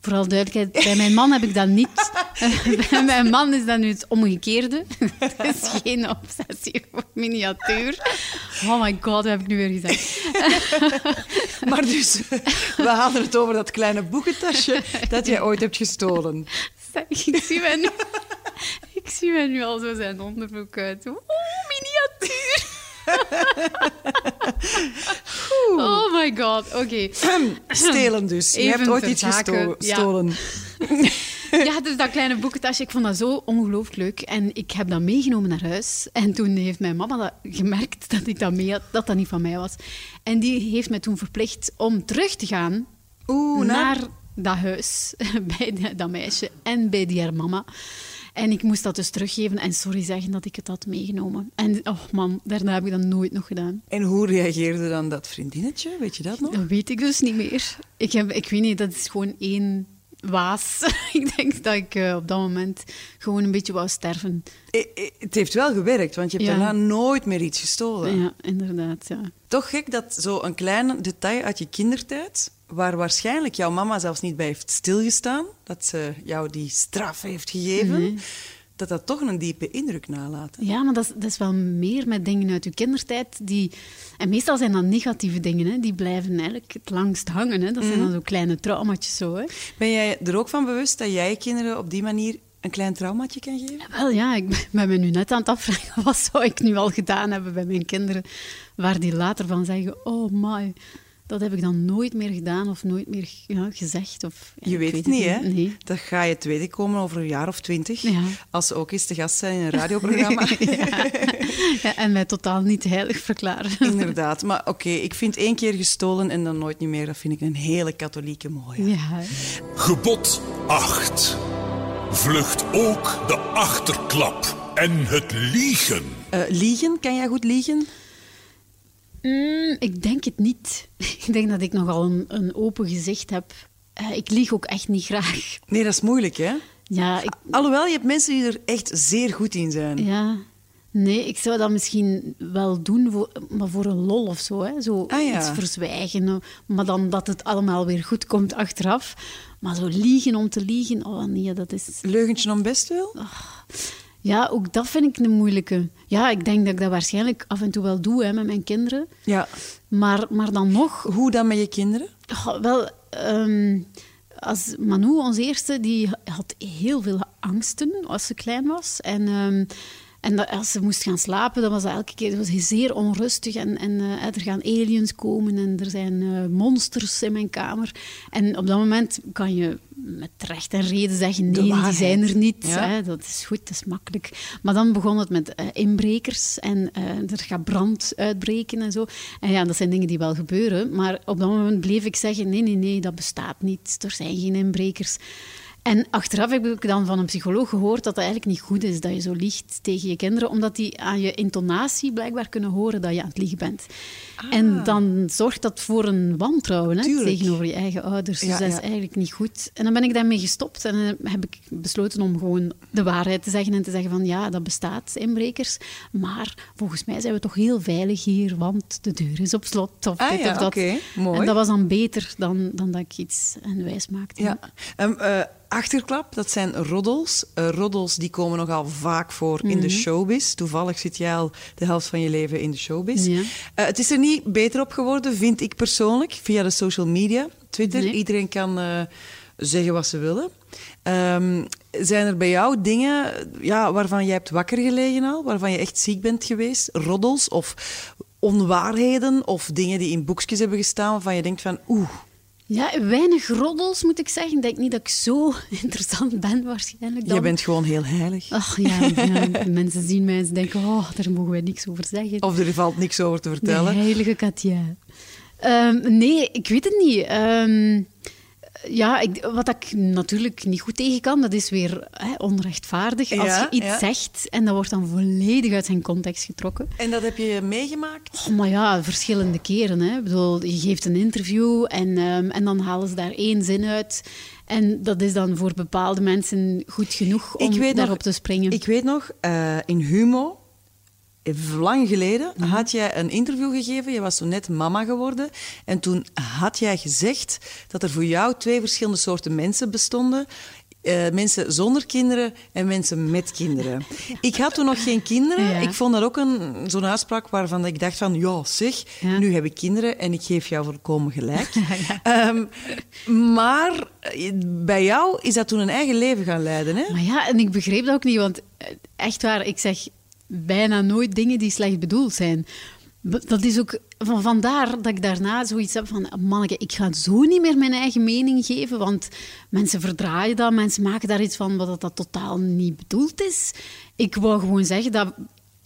Vooral duidelijkheid, bij mijn man heb ik dat niet. bij mijn man is dat nu het omgekeerde. Het is geen obsessie voor miniatuur. Oh my god, wat heb ik nu weer gezegd? Maar dus, we hadden het over dat kleine boekentasje dat jij ooit hebt gestolen. Ik zie mij nu, ik zie mij nu al zo zijn onderbroek uit. Oeh, miniatuur. Oh my god, oké. Stelen dus. Je Even hebt ooit iets zake, gesto- ja. gestolen. Ja, dus dat kleine boekentasje, ik vond dat zo ongelooflijk leuk. En ik heb dat meegenomen naar huis. En toen heeft mijn mama dat gemerkt dat ik dat mee had, dat dat niet van mij was. En die heeft mij toen verplicht om terug te gaan Oeh, naar naar... dat huis, bij dat meisje en bij die haar mama. En ik moest dat dus teruggeven en sorry zeggen dat ik het had meegenomen. En oh man, daarna heb ik dat nooit nog gedaan. En hoe reageerde dan dat vriendinnetje? Weet je dat nog? Dat weet ik dus niet meer. Ik, heb, ik weet niet, dat is gewoon één waas. ik denk dat ik eh, op dat moment gewoon een beetje wou sterven. Eh, eh, Het heeft wel gewerkt, want je hebt Ja. daarna nooit meer iets gestolen. Ja, inderdaad, ja. Toch gek dat zo'n klein detail uit je kindertijd, waar waarschijnlijk jouw mama zelfs niet bij heeft stilgestaan, dat ze jou die straf heeft gegeven, dat dat toch een diepe indruk nalaat. hè? Ja, maar dat is, dat is wel meer met dingen uit je kindertijd. Die, en meestal zijn dat negatieve dingen, hè, die blijven eigenlijk het langst hangen. Hè. Dat zijn dan zo kleine traumatjes. Zo, hè. Ben jij er ook van bewust dat jij kinderen op die manier een klein traumaatje kan geven? Wel ja, ik ben me nu net aan het afvragen, wat zou ik nu al gedaan hebben bij mijn kinderen, waar die later van zeggen, oh my, dat heb ik dan nooit meer gedaan of nooit meer ja, gezegd. Of, ja, Je ik weet het niet, hè? Nee. Dat ga je weten komen over een jaar of twintig. Ja. Als ze ook eens te gast zijn in een radioprogramma. Ja, en mij totaal niet heilig verklaren. Inderdaad. Maar oké, ik vind één keer gestolen en dan nooit niet meer. Dat vind ik een hele katholieke mooie. Ja. Gebod 8. Vlucht ook de achterklap en het liegen. Eh, liegen, kan jij goed liegen? Mm, ik denk het niet. Ik denk dat ik nogal een, een open gezicht heb. Eh, ik lieg ook echt niet graag. Nee, dat is moeilijk, hè? Ja, ik, Alhoewel, je hebt mensen die er echt zeer goed in zijn. ja. Nee, ik zou dat misschien wel doen, voor, maar voor een lol of zo. Hè? Zo Ah, ja. iets verzwijgen, maar dan dat het allemaal weer goed komt achteraf. Maar zo liegen om te liegen, oh nee, dat is... Leugentje om best wel? Ja, ook dat vind ik een moeilijke. Ja, ik denk dat ik dat waarschijnlijk af en toe wel doe hè, met mijn kinderen. Ja. Maar, maar dan nog, Hoe dan met je kinderen? Oh, wel, ehm, als Manu, ons eerste, die had heel veel angsten als ze klein was. En, ehm, en dat, als ze moest gaan slapen, dan was dat elke keer dat was zeer onrustig. En, en eh, er gaan aliens komen en er zijn eh, monsters in mijn kamer. En op dat moment kan je met recht en reden zeggen, nee, die zijn er niet. Ja. Hè, dat is goed, dat is makkelijk. Maar dan begon het met eh, inbrekers en er gaat brand uitbreken en zo. En ja, dat zijn dingen die wel gebeuren. Maar op dat moment bleef ik zeggen, nee, nee, nee, dat bestaat niet. Er zijn geen inbrekers. En achteraf heb ik dan van een psycholoog gehoord dat het eigenlijk niet goed is dat je zo liegt tegen je kinderen, omdat die aan je intonatie blijkbaar kunnen horen dat je aan het liegen bent. En dan zorgt dat voor een wantrouwen hè, Ah. Tegenover je eigen ouders. Ja, dus dat is eigenlijk niet goed. En dan ben ik daarmee gestopt en dan heb ik besloten om gewoon de waarheid te zeggen en te zeggen van ja, dat bestaat, inbrekers. Maar volgens mij zijn we toch heel veilig hier, want de deur is op slot of Ah dit ja, of dat. oké, mooi. En dat was dan beter dan, dan dat ik iets hen wijs maakte. Ja. Ehm, eh, achterklap, dat zijn roddels. Eh, roddels die komen nogal vaak voor in de Mhm. showbiz. Toevallig zit jij al de helft van je leven in de showbiz. Ja. Eh, het is er niet beter op geworden, vind ik persoonlijk, via de social media. Twitter, Nee. iedereen kan eh, zeggen wat ze willen. Ehm, zijn er bij jou dingen ja, waarvan jij hebt wakker gelegen al? Waarvan je echt ziek bent geweest? Roddels of onwaarheden of dingen die in boekjes hebben gestaan waarvan je denkt van oeh, Ja, weinig roddels moet ik zeggen. Ik denk niet dat ik zo interessant ben waarschijnlijk. Dan. je bent gewoon heel heilig. Ach ja, ja, mensen zien mij en ze denken, oh, daar mogen wij niks over zeggen. Of er valt niks over te De vertellen. heilige Katja. Ehm, nee, ik weet het niet. Ehm, ja, ik, wat ik natuurlijk niet goed tegen kan, dat is weer hè, onrechtvaardig. Als je iets ja. zegt en dat wordt dan volledig uit zijn context getrokken. En dat heb je meegemaakt? Oh, maar ja, verschillende keren. Hè. Ik bedoel, je geeft een interview en, ehm, en dan halen ze daar één zin uit. En dat is dan voor bepaalde mensen goed genoeg om nog- daarop te springen. Ik weet nog, eh, in Humo, lang geleden, Mhm. had jij een interview gegeven. Je was toen net mama geworden. En toen had jij gezegd dat er voor jou twee verschillende soorten mensen bestonden. Eh, mensen zonder kinderen en mensen met kinderen. Ik had toen nog geen kinderen. Ja. Ik vond dat ook een, zo'n uitspraak waarvan ik dacht van... Ja, zeg, Ja. nu heb ik kinderen en ik geef jou volkomen gelijk. Ehm, maar eh, bij jou is dat toen een eigen leven gaan leiden, hè? Maar ja, en ik begreep dat ook niet, want eh, echt waar, ik zeg bijna nooit dingen die slecht bedoeld zijn. Dat is ook van vandaar dat ik daarna zoiets heb van, manneke, ik ga zo niet meer mijn eigen mening geven, want mensen verdraaien dat, mensen maken daar iets van wat dat, dat totaal niet bedoeld is. Ik wou gewoon zeggen dat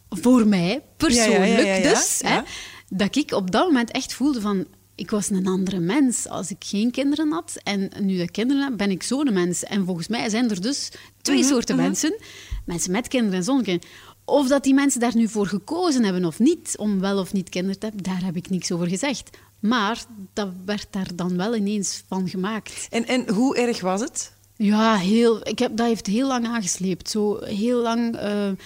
voor mij, persoonlijk Ja, ja, ja, ja, ja. dus. Hè, dat ik op dat moment echt voelde van... Ik was een andere mens als ik geen kinderen had. En nu ik kinderen heb, ben ik zo'n mens. En volgens mij zijn er dus twee Mhm, soorten mensen. Mensen met kinderen en zonder kinderen. Of dat die mensen daar nu voor gekozen hebben of niet, om wel of niet kinderen te hebben, daar heb ik niks over gezegd. Maar dat werd daar dan wel ineens van gemaakt. En, en hoe erg was het? Ja, heel, ik heb, dat heeft heel lang aangesleept. Zo heel lang eh, eh,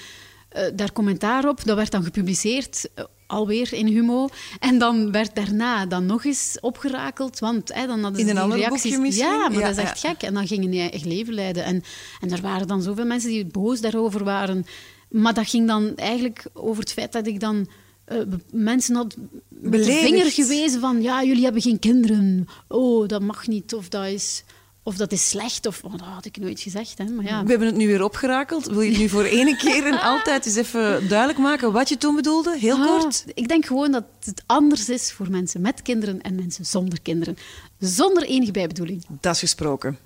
daar commentaar op. Dat werd dan gepubliceerd, eh, alweer in Humo. En dan werd daarna dan nog eens opgerakeld. Want hè, dan hadden In ze een die ander reacties. Ja, maar Ja, dat is echt ja. gek. En dan gingen die eigen leven leiden. En, en er waren dan zoveel mensen die boos daarover waren. Maar dat ging dan eigenlijk over het feit dat ik dan... eh, mensen had met de vinger gewezen van... Ja, jullie hebben geen kinderen. Oh, dat mag niet. Of dat is of dat is slecht, of oh, dat had ik nooit gezegd. Hè. Maar ja, We hebben het nu weer opgerakeld. Wil je het nu voor ene keer en altijd eens even duidelijk maken wat je toen bedoelde? Heel Ah, kort. Ik denk gewoon dat het anders is voor mensen met kinderen en mensen zonder kinderen. Zonder enige bijbedoeling. Dat is gesproken.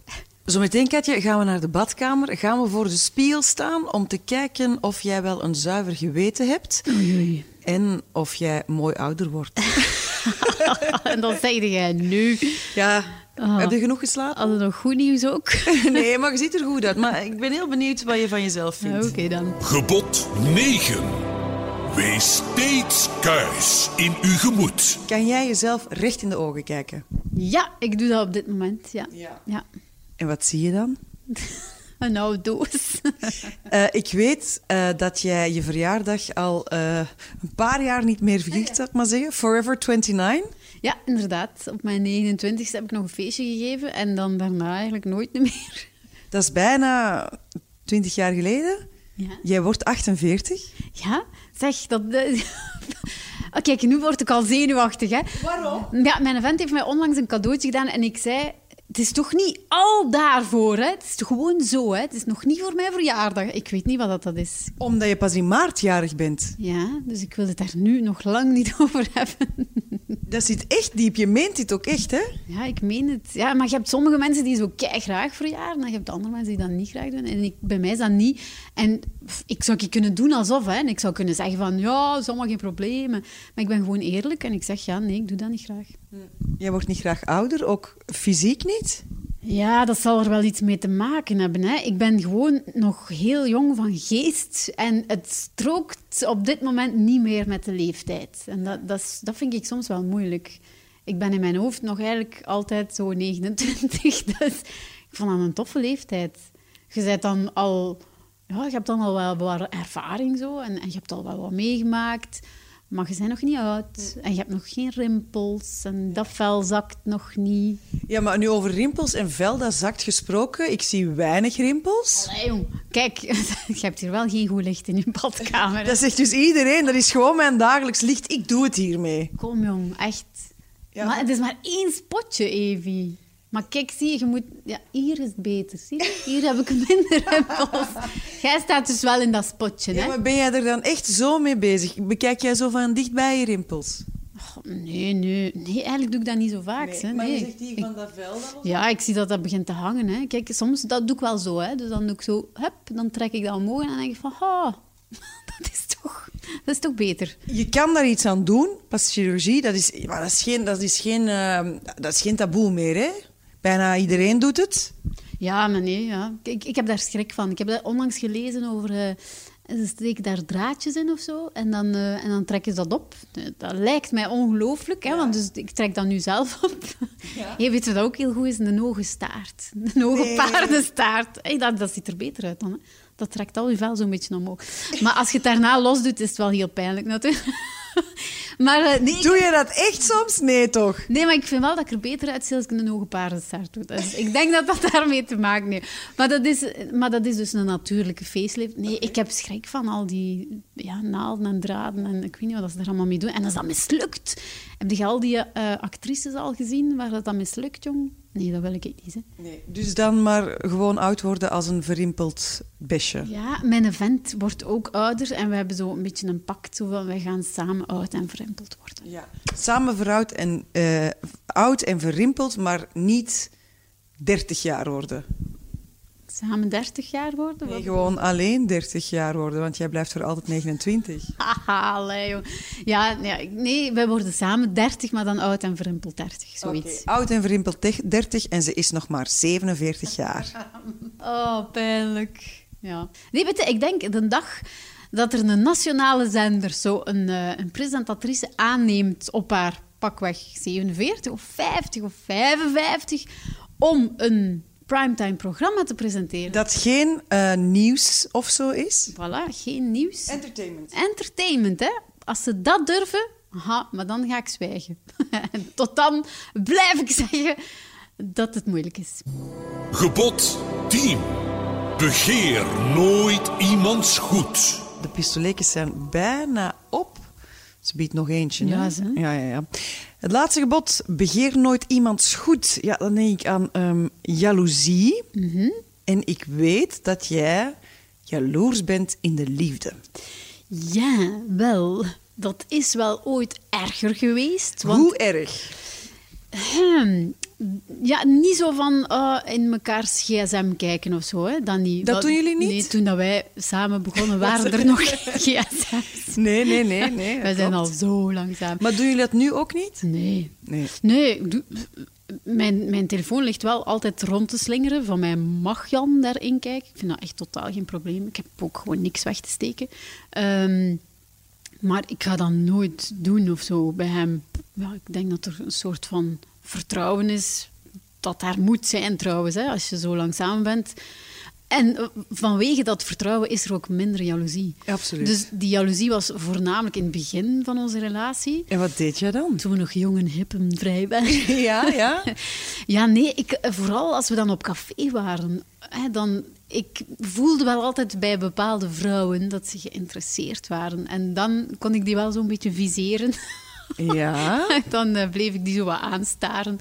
Zometeen, Katje, gaan we naar de badkamer. Gaan we voor de spiegel staan om te kijken of jij wel een zuiver geweten hebt. Oei, oei. En of jij mooi ouder wordt. en dan zeg jij nu. Ja, Ah. heb je genoeg geslapen? Hadden we nog goed nieuws ook? Nee, maar je ziet er goed uit. Maar ik ben heel benieuwd wat je van jezelf Ja, vindt. Oké dan. Gebod 9. Wees steeds kuis in uw gemoed. Kan jij jezelf recht in de ogen kijken? Ja, ik doe dat op dit moment. Ja. Ja. ja. En wat zie je dan? Een oude doos. Eh, ik weet eh, dat jij je verjaardag al eh, een paar jaar niet meer viert, zou ik maar zeggen. Forever 29. ja, inderdaad. Op mijn 29e heb ik nog een feestje gegeven en dan daarna eigenlijk nooit meer. Dat is bijna 20 jaar geleden. Ja. Jij wordt 48. Ja, zeg, dat... Oh, kijk, nu word ik al zenuwachtig, hè. Waarom? Ja, mijn vent heeft mij onlangs een cadeautje gedaan en ik zei... Het is toch niet al daarvoor, hè? Het is toch gewoon zo, hè? Het is nog niet voor mijn verjaardag. Ik weet niet wat dat, dat is. Omdat je pas in maart jarig bent. Ja, dus ik wil het daar nu nog lang niet over hebben. Dat zit echt diep. Je meent dit ook echt, hè? Ja, ik meen het. Ja, maar je hebt sommige mensen die zo kei graag verjaren en je hebt andere mensen die dat niet graag doen. En ik, bij mij is dat niet. En pff, ik zou het kunnen doen alsof, hè. En ik zou kunnen zeggen van, ja, dat is allemaal geen probleem. Maar ik ben gewoon eerlijk en ik zeg, ja, nee, ik doe dat niet graag. Jij wordt niet graag ouder, ook fysiek niet. Ja, dat zal er wel iets mee te maken hebben. Hè. Ik ben gewoon nog heel jong van geest en het strookt op dit moment niet meer met de leeftijd. En dat, dat, vind ik soms wel moeilijk. Ik ben in mijn hoofd nog eigenlijk altijd zo 29, dus ik vond dat een toffe leeftijd. Je bent dan al... Ja, je hebt dan al wel wat ervaring zo en, en je hebt al wel wat meegemaakt. Maar je bent nog niet oud en je hebt nog geen rimpels en dat vel zakt nog niet. Ja, maar nu over rimpels en vel, dat zakt gesproken. Ik zie weinig rimpels. Allee, jong. Kijk, je hebt hier wel geen goed licht in je badkamer. hè. Dat zegt dus iedereen. Dat is gewoon mijn dagelijks licht. Ik doe het hiermee. Kom, jong, echt. Ja. Maar het is maar één spotje, Evie. Maar kijk, zie je, je moet... Ja, hier is het beter, zie je? Hier heb ik minder rimpels. Jij staat dus wel in dat spotje, Ja, hè? maar ben jij er dan echt zo mee bezig? Bekijk jij zo van dichtbij je rimpels? Oh, nee, nee. Nee, eigenlijk doe ik dat niet zo vaak, hè. maar Nee. je zegt Ik- van dat vel dan? Ja, ik zie dat dat begint te hangen. Hè. Kijk, soms dat doe ik wel zo. Hè. Dus dan doe ik zo, hup, dan trek ik dat omhoog en dan denk ik van, oh, dat is toch, dat is toch beter. Je kan daar iets aan doen. Pas chirurgie, dat is, maar dat is, geen, dat, is geen, eh, dat is geen taboe meer. Hè? Bijna iedereen doet het. Ja, maar nee, ja. Ik, ik heb daar schrik van. Ik heb dat onlangs gelezen over... eh, ze steken daar draadjes in of zo en dan, eh, en dan trekken ze dat op. Eh, Dat lijkt mij ongelooflijk, hè, want dus ik trek dat nu zelf op. Hey, weet je wat ook heel goed is? Een hoge staart. Een hoge Nee. paardenstaart. Hey, dat, dat ziet er beter uit dan. Hè. Dat trekt al je vel zo'n beetje omhoog. Maar als je het daarna los doet, is het wel heel pijnlijk natuurlijk. Maar eh, nee, ik- Doe je dat echt soms? Nee, toch? Nee, maar ik vind wel dat ik er beter uitzie als ik een hoge paardenstaart doe. Dus ik denk dat dat daarmee te maken heeft. Maar dat is, maar dat is dus een natuurlijke facelift. Nee, ik heb schrik van al die ja, naalden en draden en ik weet niet wat ze er allemaal mee doen. En als dat mislukt... Heb je al die eh, actrices al gezien waar dat dan mislukt, jong? Nee, dat wil ik niet, hè. Nee. Dus dan maar gewoon oud worden als een verrimpeld besje. Ja, mijn vent wordt ook ouder en we hebben zo een beetje een pact. Zo van, wij gaan samen oud en verrimpeld worden. Ja. Samen veroud en, eh, oud en verrimpeld, maar niet 30 jaar worden. Samen 30 jaar worden? Nee, gewoon alleen 30 jaar worden, want jij blijft voor altijd 29. Haha, joh. Ja, nee, wij worden samen 30, maar dan oud en verrimpeld 30, zoiets. Oud en verrimpeld tech- 30 en ze is nog maar 47 jaar. Oh, pijnlijk. Ja. Nee, weet je, ik denk de dag dat er een nationale zender zo een, eh, een presentatrice aanneemt op haar pakweg 47 of 50 of 55 om een primetime programma te presenteren. Dat geen eh, nieuws of zo is. Voilà, geen nieuws. Entertainment. Entertainment, hè. Als ze dat durven, aha, maar dan ga ik zwijgen. En Tot dan blijf ik zeggen dat het moeilijk is. Gebod 10. Begeer nooit iemands goed. De pistolekjes zijn bijna op. Ze biedt nog eentje. Ja. Ja, ja, ja. Het laatste gebod, begeer nooit iemands goed. Ja, dan denk ik aan ehm, jaloezie. En ik weet dat jij jaloers bent in de liefde. Ja, wel. Dat is wel ooit erger geweest. Want Hoe erg? Hmm, Ja, niet zo van eh, in mekaars gsm kijken of zo. Hè. Dat, niet. Dat doen jullie niet? Nee, toen dat wij samen begonnen waren er nog gsm's. Nee, nee, nee. nee wij zijn al zo lang samen. Maar doen jullie dat nu ook niet? Nee. Nee. Nee, doe- mijn, mijn telefoon ligt wel altijd rond te slingeren. Van mij mag Jan daarin kijken. Ik vind dat echt totaal geen probleem. Ik heb ook gewoon niks weg te steken. Ehm, maar ik ga dat nooit doen of zo bij hem. Ja, ik denk dat er een soort van vertrouwen is. Dat daar moet zijn trouwens, hè, als je zo lang samen bent. En eh, vanwege dat vertrouwen is er ook minder jaloezie. Absoluut. Dus die jaloezie was voornamelijk in het begin van onze relatie. En wat deed jij dan? Toen we nog jong en hip en vrij waren. Ja, ja. Ja, nee, ik, eh, vooral als we dan op café waren. Hè, dan, ik voelde wel altijd bij bepaalde vrouwen dat ze geïnteresseerd waren. En dan kon ik die wel zo'n beetje viseren. Ja. dan eh, bleef ik die zo wat aanstaren.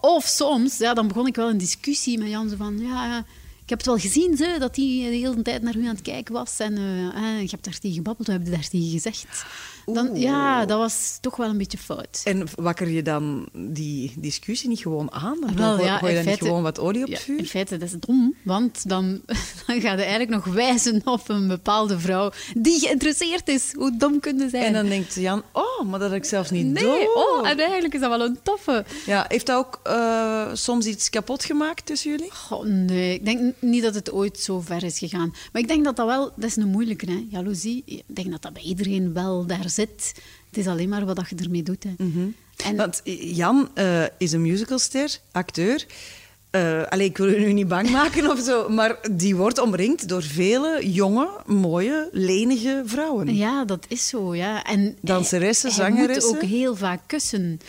Of soms, ja, dan begon ik wel een discussie met Jan. Van, ja, ik heb het wel gezien, ze, dat hij de hele tijd naar u aan het kijken was. En eh, eh, ik heb daar tegen gebabbeld, heb je daar tegen gezegd? Dan, ja, dat was toch wel een beetje fout. En wakker je dan die discussie niet gewoon aan? Dan Wel, gooi- ja, gooi je dan niet gewoon wat olie op het Ja, vuur? in feite, dat is dom, want dan, dan ga je eigenlijk nog wijzen op een bepaalde vrouw die geïnteresseerd is. Hoe dom kunnen zijn? En dan denkt Jan, oh, maar dat had ik zelfs niet nee, door. oh, en eigenlijk is dat wel een toffe. Ja, heeft dat ook eh, soms iets kapot gemaakt tussen jullie? Goh, nee, ik denk niet dat het ooit zo ver is gegaan. Maar ik denk dat dat wel, dat is een moeilijke, hè? jaloezie. Ik denk dat dat bij iedereen wel daar zit. Het is alleen maar wat je ermee doet. Hè. En, Want Jan eh, is een musicalster, acteur. Allee, ik wil u nu niet bang maken of zo, maar die wordt omringd door vele jonge, mooie, lenige vrouwen. Ja, dat is zo, ja. En Danseressen, hij, hij moet zangeressen. ook heel vaak kussen.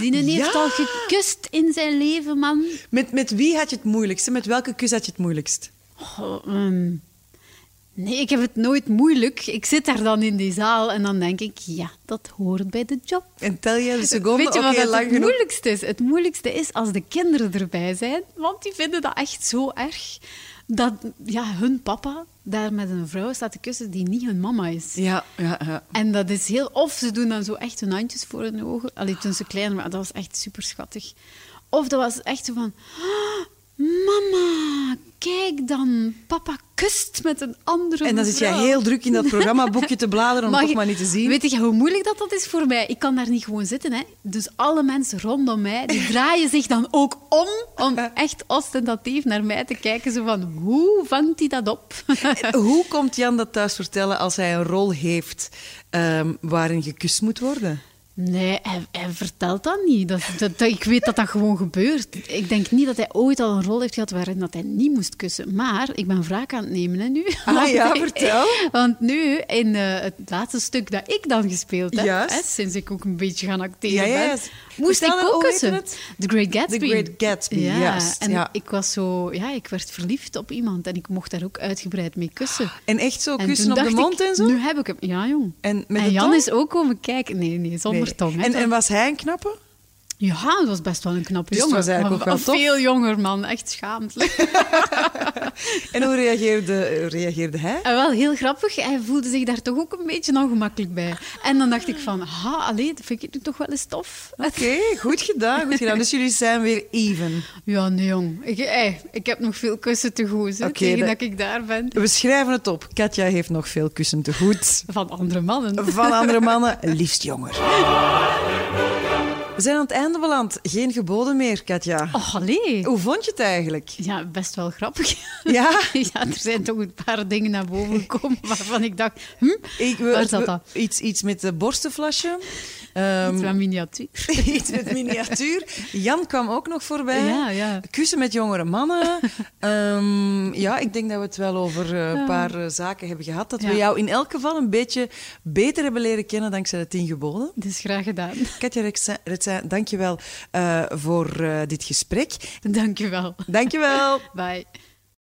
Die heeft al gekust in zijn leven, man. Met, met wie had je het moeilijkste? Met welke kus had je het moeilijkst? Ehm, nee, ik heb het nooit moeilijk. Ik zit daar dan in die zaal en dan denk ik, ja, dat hoort bij de job. En tel je de seconde Weet je wat het, het moeilijkste is? Het moeilijkste is als de kinderen erbij zijn, want die vinden dat echt zo erg. Dat ja, hun papa daar met een vrouw staat te kussen die niet hun mama is. Ja, ja, ja. En dat is heel... Of ze doen dan zo echt hun handjes voor hun ogen. Allee, toen ze klein waren, dat was echt super schattig. Of dat was echt zo van... "Ah, mama, kijk dan. Papa kust met een andere En dan zit jij vrouw." heel druk in dat programmaboekje te bladeren om Mag toch maar niet te zien. Weet je hoe moeilijk dat, dat is voor mij? Ik kan daar niet gewoon zitten. Hè. Dus alle mensen rondom mij die draaien zich dan ook om om echt ostentatief naar mij te kijken. Zo van, hoe vangt hij dat op? Hoe komt Jan dat thuis vertellen als hij een rol heeft ehm, waarin gekust moet worden? Nee, hij, hij vertelt dat niet. Dat, dat, dat- ik weet dat dat gewoon gebeurt. Ik denk niet dat hij ooit al een rol heeft gehad waarin dat hij niet moest kussen. Maar ik ben wraak aan het nemen hè, nu. Ah, Want ja, ik- vertel. Want nu, in eh, het laatste stuk dat ik dan gespeeld heb, hè, sinds ik ook een beetje gaan acteren Ja, ben, moest Vertel ik ook kussen. The Great Gatsby. The Great Gatsby, ja. En ja. ik was zo... Ja, ik werd verliefd op iemand en ik mocht daar ook uitgebreid mee kussen. En echt zo En kussen op de mond ik, en zo? Nu heb ik hem. Ja, jong. En met en de Jan tong? is ook komen kijken. Nee, nee, zonder Nee. Hè. En, en was hij een knappe? Ja, dat was best wel een knappe Dus jongen. was eigenlijk ook wel tof. Veel jonger man, echt schaamtelijk. En hoe reageerde, reageerde hij? en wel heel grappig, hij voelde zich daar toch ook een beetje ongemakkelijk bij. En dan dacht ik van, ha, allee, dat vind ik nu toch wel eens tof. Oké, goed gedaan, goed gedaan. Dus jullie zijn weer even. Ja, nee jong, ik, hey, ik heb nog veel kussen te goed, hè, tegen dat- dat ik daar ben. We schrijven het op. Katja heeft nog veel kussen te goed. Van andere mannen. Van andere mannen, liefst jonger. We zijn aan het einde beland. Geen geboden meer, Katja. Oh, allee. Hoe vond je het eigenlijk? Ja, best wel grappig. Ja? ja, er zijn toch een paar dingen naar boven gekomen waarvan ik dacht, hm, Ik, we- waar zat we- dat? Iets, iets met de borstenflasje. Ehm, Iets van miniatuur. iets met miniatuur. Jan kwam ook nog voorbij. Ja, ja. Kussen met jongere mannen. Ehm, ja, ik denk dat we het wel over eh, een paar eh, zaken hebben gehad. Dat we jou in elk geval een beetje beter hebben leren kennen dankzij de tien geboden. Dus graag gedaan. Katja Retsin- Retsin, dank je wel eh, voor eh, dit gesprek. Dank je wel. Dank je wel. Bye.